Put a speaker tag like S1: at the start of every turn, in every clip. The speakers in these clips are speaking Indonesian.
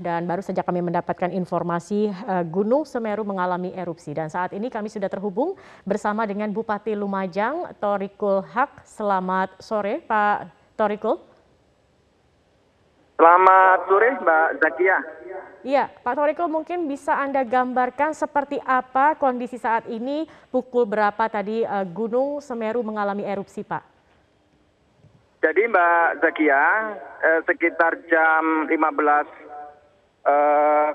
S1: dan baru saja kami mendapatkan informasi uh, Gunung Semeru mengalami erupsi dan saat ini kami sudah terhubung bersama dengan Bupati Lumajang Torikul Hak. Selamat sore Pak Torikul.
S2: Selamat sore Mbak Zakia.
S1: Iya, Pak Torikul mungkin bisa Anda gambarkan seperti apa kondisi saat ini pukul berapa tadi uh, Gunung Semeru mengalami erupsi Pak?
S2: Jadi Mbak Zakia, eh, sekitar jam 15 eh,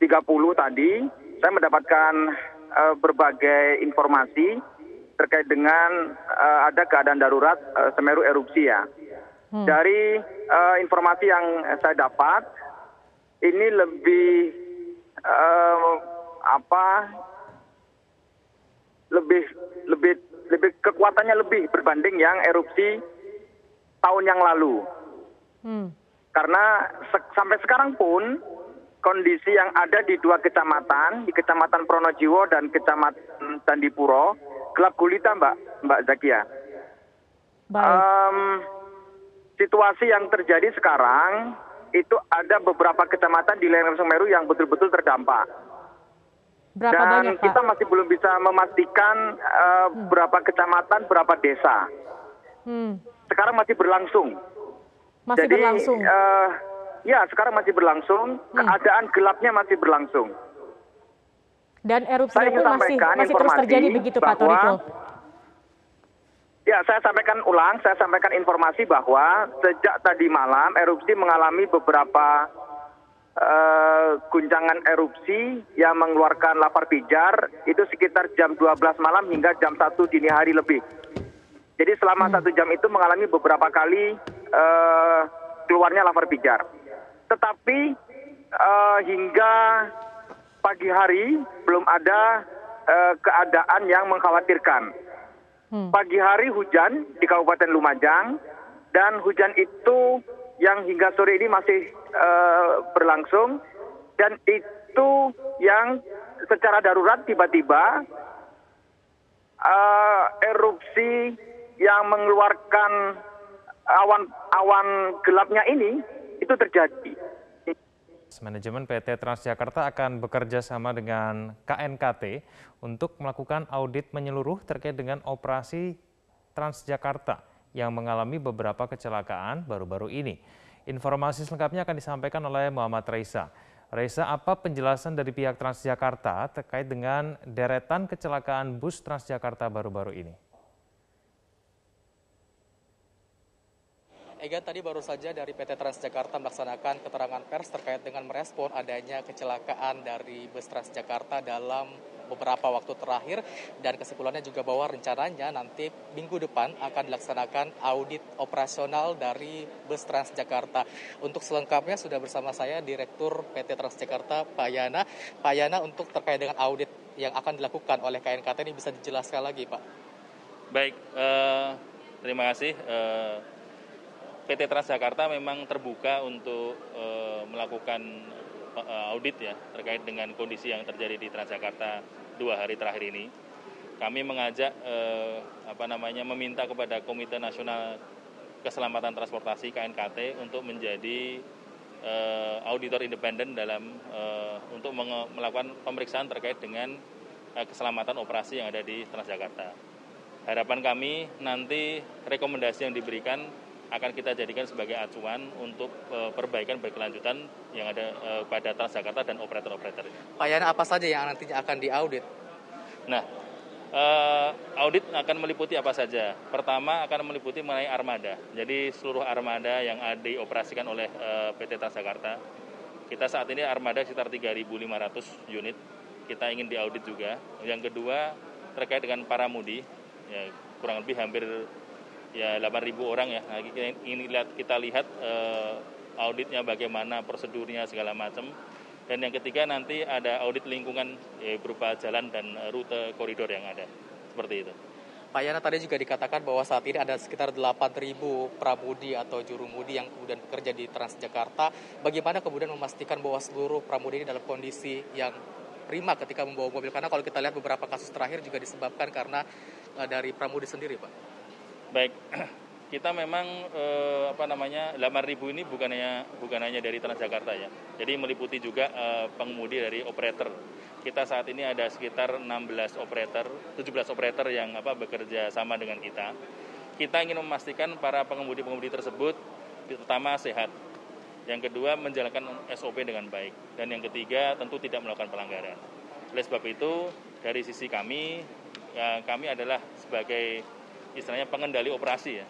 S2: 30 tadi, saya mendapatkan eh, berbagai informasi terkait dengan eh, ada keadaan darurat Semeru erupsi ya. Hmm. Dari informasi yang saya dapat, ini lebih apa? Lebih lebih lebih kekuatannya lebih berbanding yang erupsi tahun yang lalu. Hmm. Karena se sampai sekarang pun kondisi yang ada di dua kecamatan, di kecamatan Pronojiwo dan kecamatan Candipuro, gelap gulita Mbak, Mbak Zakia. Um, situasi yang terjadi sekarang itu ada beberapa kecamatan di lereng Semeru yang betul-betul terdampak. Berapa Dan banyak, Pak? kita masih belum bisa memastikan uh, hmm. berapa kecamatan, berapa desa. Hmm. Sekarang masih berlangsung.
S1: Masih Jadi, berlangsung. Uh,
S2: ya, sekarang masih berlangsung. Hmm. Keadaan gelapnya masih berlangsung.
S1: Dan erupsi pun masih masih terus terjadi begitu Pak Toriko.
S2: Ya, saya sampaikan ulang, saya sampaikan informasi bahwa sejak tadi malam erupsi mengalami beberapa uh, guncangan erupsi yang mengeluarkan lapar pijar itu sekitar jam 12 malam hingga jam 1 dini hari lebih. Jadi selama hmm. satu jam itu mengalami beberapa kali uh, keluarnya lapar pijar. Tetapi uh, hingga pagi hari belum ada uh, keadaan yang mengkhawatirkan. Hmm. Pagi hari hujan di Kabupaten Lumajang dan hujan itu yang hingga sore ini masih uh, berlangsung dan itu yang secara darurat tiba-tiba uh, erupsi yang mengeluarkan awan-awan gelapnya ini itu terjadi.
S3: Manajemen PT Transjakarta akan bekerja sama dengan KNKT untuk melakukan audit menyeluruh terkait dengan operasi Transjakarta yang mengalami beberapa kecelakaan baru-baru ini. Informasi selengkapnya akan disampaikan oleh Muhammad Reisa. Reisa, apa penjelasan dari pihak Transjakarta terkait dengan deretan kecelakaan bus Transjakarta baru-baru ini?
S4: Ega tadi baru saja dari PT Transjakarta melaksanakan keterangan pers terkait dengan merespon adanya kecelakaan dari bus Transjakarta dalam beberapa waktu terakhir dan kesimpulannya juga bahwa rencananya nanti minggu depan akan dilaksanakan audit operasional dari bus Transjakarta. Untuk selengkapnya sudah bersama saya Direktur PT Transjakarta Pak Yana. Pak Yana untuk terkait dengan audit yang akan dilakukan oleh KNKT ini bisa dijelaskan lagi Pak.
S5: Baik, uh, terima kasih. Uh, PT Transjakarta memang terbuka untuk uh, melakukan uh, audit ya terkait dengan kondisi yang terjadi di Transjakarta dua hari terakhir ini. Kami mengajak eh, apa namanya meminta kepada Komite Nasional Keselamatan Transportasi KNKT untuk menjadi eh, auditor independen dalam eh, untuk melakukan pemeriksaan terkait dengan eh, keselamatan operasi yang ada di Transjakarta. Harapan kami nanti rekomendasi yang diberikan akan kita jadikan sebagai acuan untuk uh, perbaikan berkelanjutan yang ada uh, pada Transjakarta dan operator-operator ini.
S4: Pak Yana, apa saja yang nantinya akan diaudit?
S5: Nah, uh, audit akan meliputi apa saja? Pertama akan meliputi mengenai armada. Jadi seluruh armada yang dioperasikan oleh uh, PT Transjakarta. Kita saat ini armada sekitar 3.500 unit. Kita ingin diaudit juga. Yang kedua terkait dengan para mudi, ya kurang lebih hampir ya 8.000 orang ya. Nah, ini lihat kita lihat uh, auditnya bagaimana prosedurnya segala macam. Dan yang ketiga nanti ada audit lingkungan ya, berupa jalan dan rute koridor yang ada. Seperti itu.
S4: Pak Yana tadi juga dikatakan bahwa saat ini ada sekitar 8.000 pramudi atau jurumudi yang kemudian bekerja di Transjakarta. Bagaimana kemudian memastikan bahwa seluruh pramudi ini dalam kondisi yang prima ketika membawa mobil? Karena kalau kita lihat beberapa kasus terakhir juga disebabkan karena uh, dari pramudi sendiri, Pak.
S5: Baik, kita memang eh, apa namanya 8.000 ini bukan hanya bukan hanya dari Transjakarta ya. Jadi meliputi juga eh, pengemudi dari operator. Kita saat ini ada sekitar 16 operator, 17 operator yang apa bekerja sama dengan kita. Kita ingin memastikan para pengemudi-pengemudi tersebut pertama sehat. Yang kedua menjalankan SOP dengan baik dan yang ketiga tentu tidak melakukan pelanggaran. Oleh sebab itu dari sisi kami ya, kami adalah sebagai istilahnya pengendali operasi ya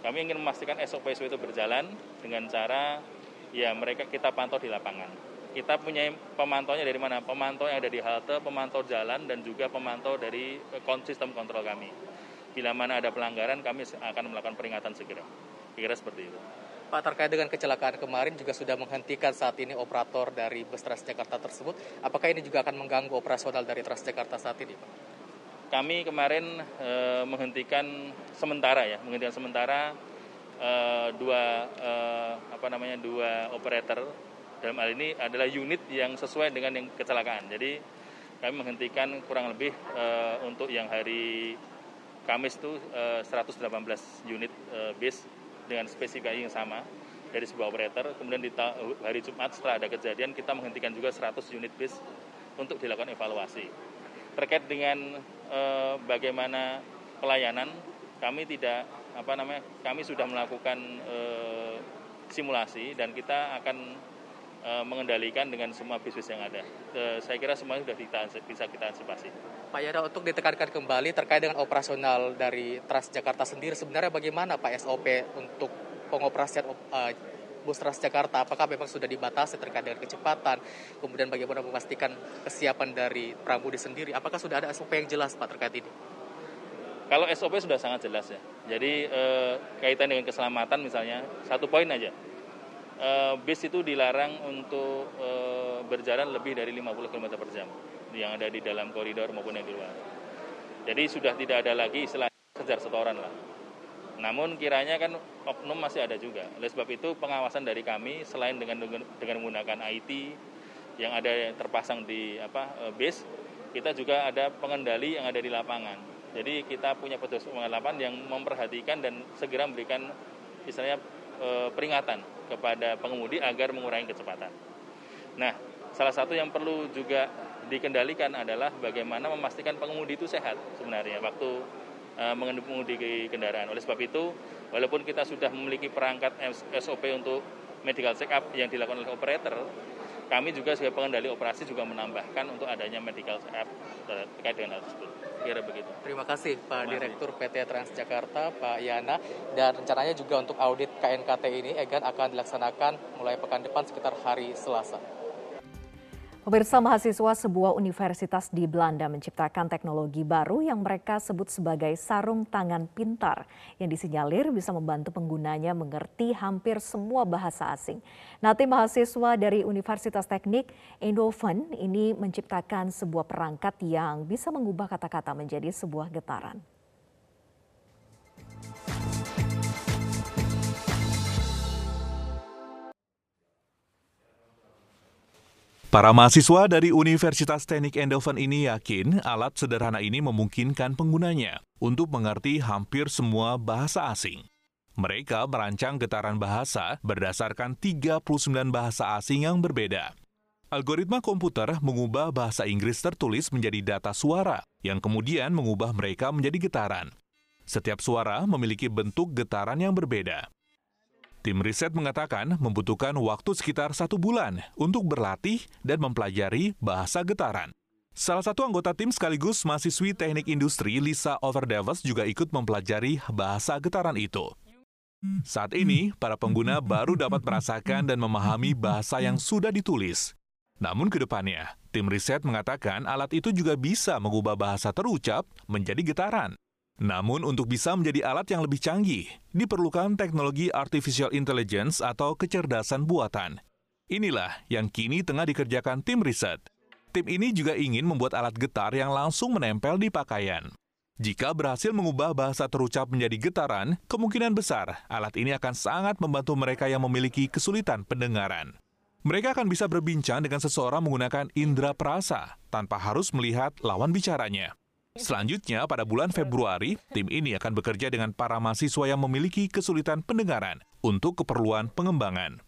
S5: kami ingin memastikan SOP itu berjalan dengan cara ya mereka kita pantau di lapangan. Kita punya pemantaunya dari mana? Pemantau yang ada di halte, pemantau jalan, dan juga pemantau dari eh, sistem kontrol kami. Bila mana ada pelanggaran, kami akan melakukan peringatan segera. Kira seperti itu.
S4: Pak terkait dengan kecelakaan kemarin juga sudah menghentikan saat ini operator dari bus Transjakarta tersebut. Apakah ini juga akan mengganggu operasional dari Transjakarta saat ini, Pak?
S5: Kami kemarin e, menghentikan sementara ya, menghentikan sementara e, dua e, apa namanya dua operator dalam hal ini adalah unit yang sesuai dengan yang kecelakaan. Jadi kami menghentikan kurang lebih e, untuk yang hari Kamis itu e, 118 unit e, bis dengan spesifikasi yang sama dari sebuah operator. Kemudian di hari Jumat setelah ada kejadian kita menghentikan juga 100 unit bis untuk dilakukan evaluasi terkait dengan eh, bagaimana pelayanan kami tidak apa namanya kami sudah melakukan eh, simulasi dan kita akan eh, mengendalikan dengan semua bisnis yang ada. Eh, saya kira semuanya sudah kita, bisa kita antisipasi.
S4: Pak Yada untuk ditekankan kembali terkait dengan operasional dari Transjakarta sendiri sebenarnya bagaimana Pak SOP untuk pengoperasian uh, bus Transjakarta apakah memang sudah dibatasi terkait dengan kecepatan? Kemudian bagaimana memastikan kesiapan dari pramudi sendiri? Apakah sudah ada SOP yang jelas Pak terkait ini?
S5: Kalau SOP sudah sangat jelas ya. Jadi eh, kaitan dengan keselamatan misalnya satu poin aja. Eh, bis itu dilarang untuk eh, berjalan lebih dari 50 km per jam yang ada di dalam koridor maupun yang di luar. Jadi sudah tidak ada lagi istilah kejar setoran lah namun kiranya kan oknum masih ada juga. Oleh sebab itu pengawasan dari kami selain dengan dengan menggunakan IT yang ada terpasang di apa e, base, kita juga ada pengendali yang ada di lapangan. Jadi kita punya petugas pengalaman yang memperhatikan dan segera memberikan istilahnya e, peringatan kepada pengemudi agar mengurangi kecepatan. Nah, salah satu yang perlu juga dikendalikan adalah bagaimana memastikan pengemudi itu sehat sebenarnya waktu mengemudi kendaraan. Oleh sebab itu, walaupun kita sudah memiliki perangkat SOP untuk medical check up yang dilakukan oleh operator, kami juga sebagai pengendali operasi juga menambahkan untuk adanya medical check up terkait dengan hal tersebut. Kira begitu.
S4: Terima kasih Pak Terima Direktur PT Transjakarta, Pak Yana. Dan rencananya juga untuk audit KNKT ini, Egan akan dilaksanakan mulai pekan depan sekitar hari Selasa.
S6: Pemirsa mahasiswa sebuah universitas di Belanda menciptakan teknologi baru yang mereka sebut sebagai sarung tangan pintar yang disinyalir bisa membantu penggunanya mengerti hampir semua bahasa asing. Tim mahasiswa dari Universitas Teknik Eindhoven ini menciptakan sebuah perangkat yang bisa mengubah kata-kata menjadi sebuah getaran.
S7: Para mahasiswa dari Universitas Teknik Eindhoven ini yakin alat sederhana ini memungkinkan penggunanya untuk mengerti hampir semua bahasa asing. Mereka merancang getaran bahasa berdasarkan 39 bahasa asing yang berbeda. Algoritma komputer mengubah bahasa Inggris tertulis menjadi data suara, yang kemudian mengubah mereka menjadi getaran. Setiap suara memiliki bentuk getaran yang berbeda. Tim riset mengatakan membutuhkan waktu sekitar satu bulan untuk berlatih dan mempelajari bahasa getaran. Salah satu anggota tim sekaligus mahasiswi teknik industri Lisa Overdevos juga ikut mempelajari bahasa getaran itu. Saat ini, para pengguna baru dapat merasakan dan memahami bahasa yang sudah ditulis. Namun ke depannya, tim riset mengatakan alat itu juga bisa mengubah bahasa terucap menjadi getaran. Namun untuk bisa menjadi alat yang lebih canggih, diperlukan teknologi artificial intelligence atau kecerdasan buatan. Inilah yang kini tengah dikerjakan tim riset. Tim ini juga ingin membuat alat getar yang langsung menempel di pakaian. Jika berhasil mengubah bahasa terucap menjadi getaran, kemungkinan besar alat ini akan sangat membantu mereka yang memiliki kesulitan pendengaran. Mereka akan bisa berbincang dengan seseorang menggunakan indera perasa tanpa harus melihat lawan bicaranya. Selanjutnya, pada bulan Februari, tim ini akan bekerja dengan para mahasiswa yang memiliki kesulitan pendengaran untuk keperluan pengembangan.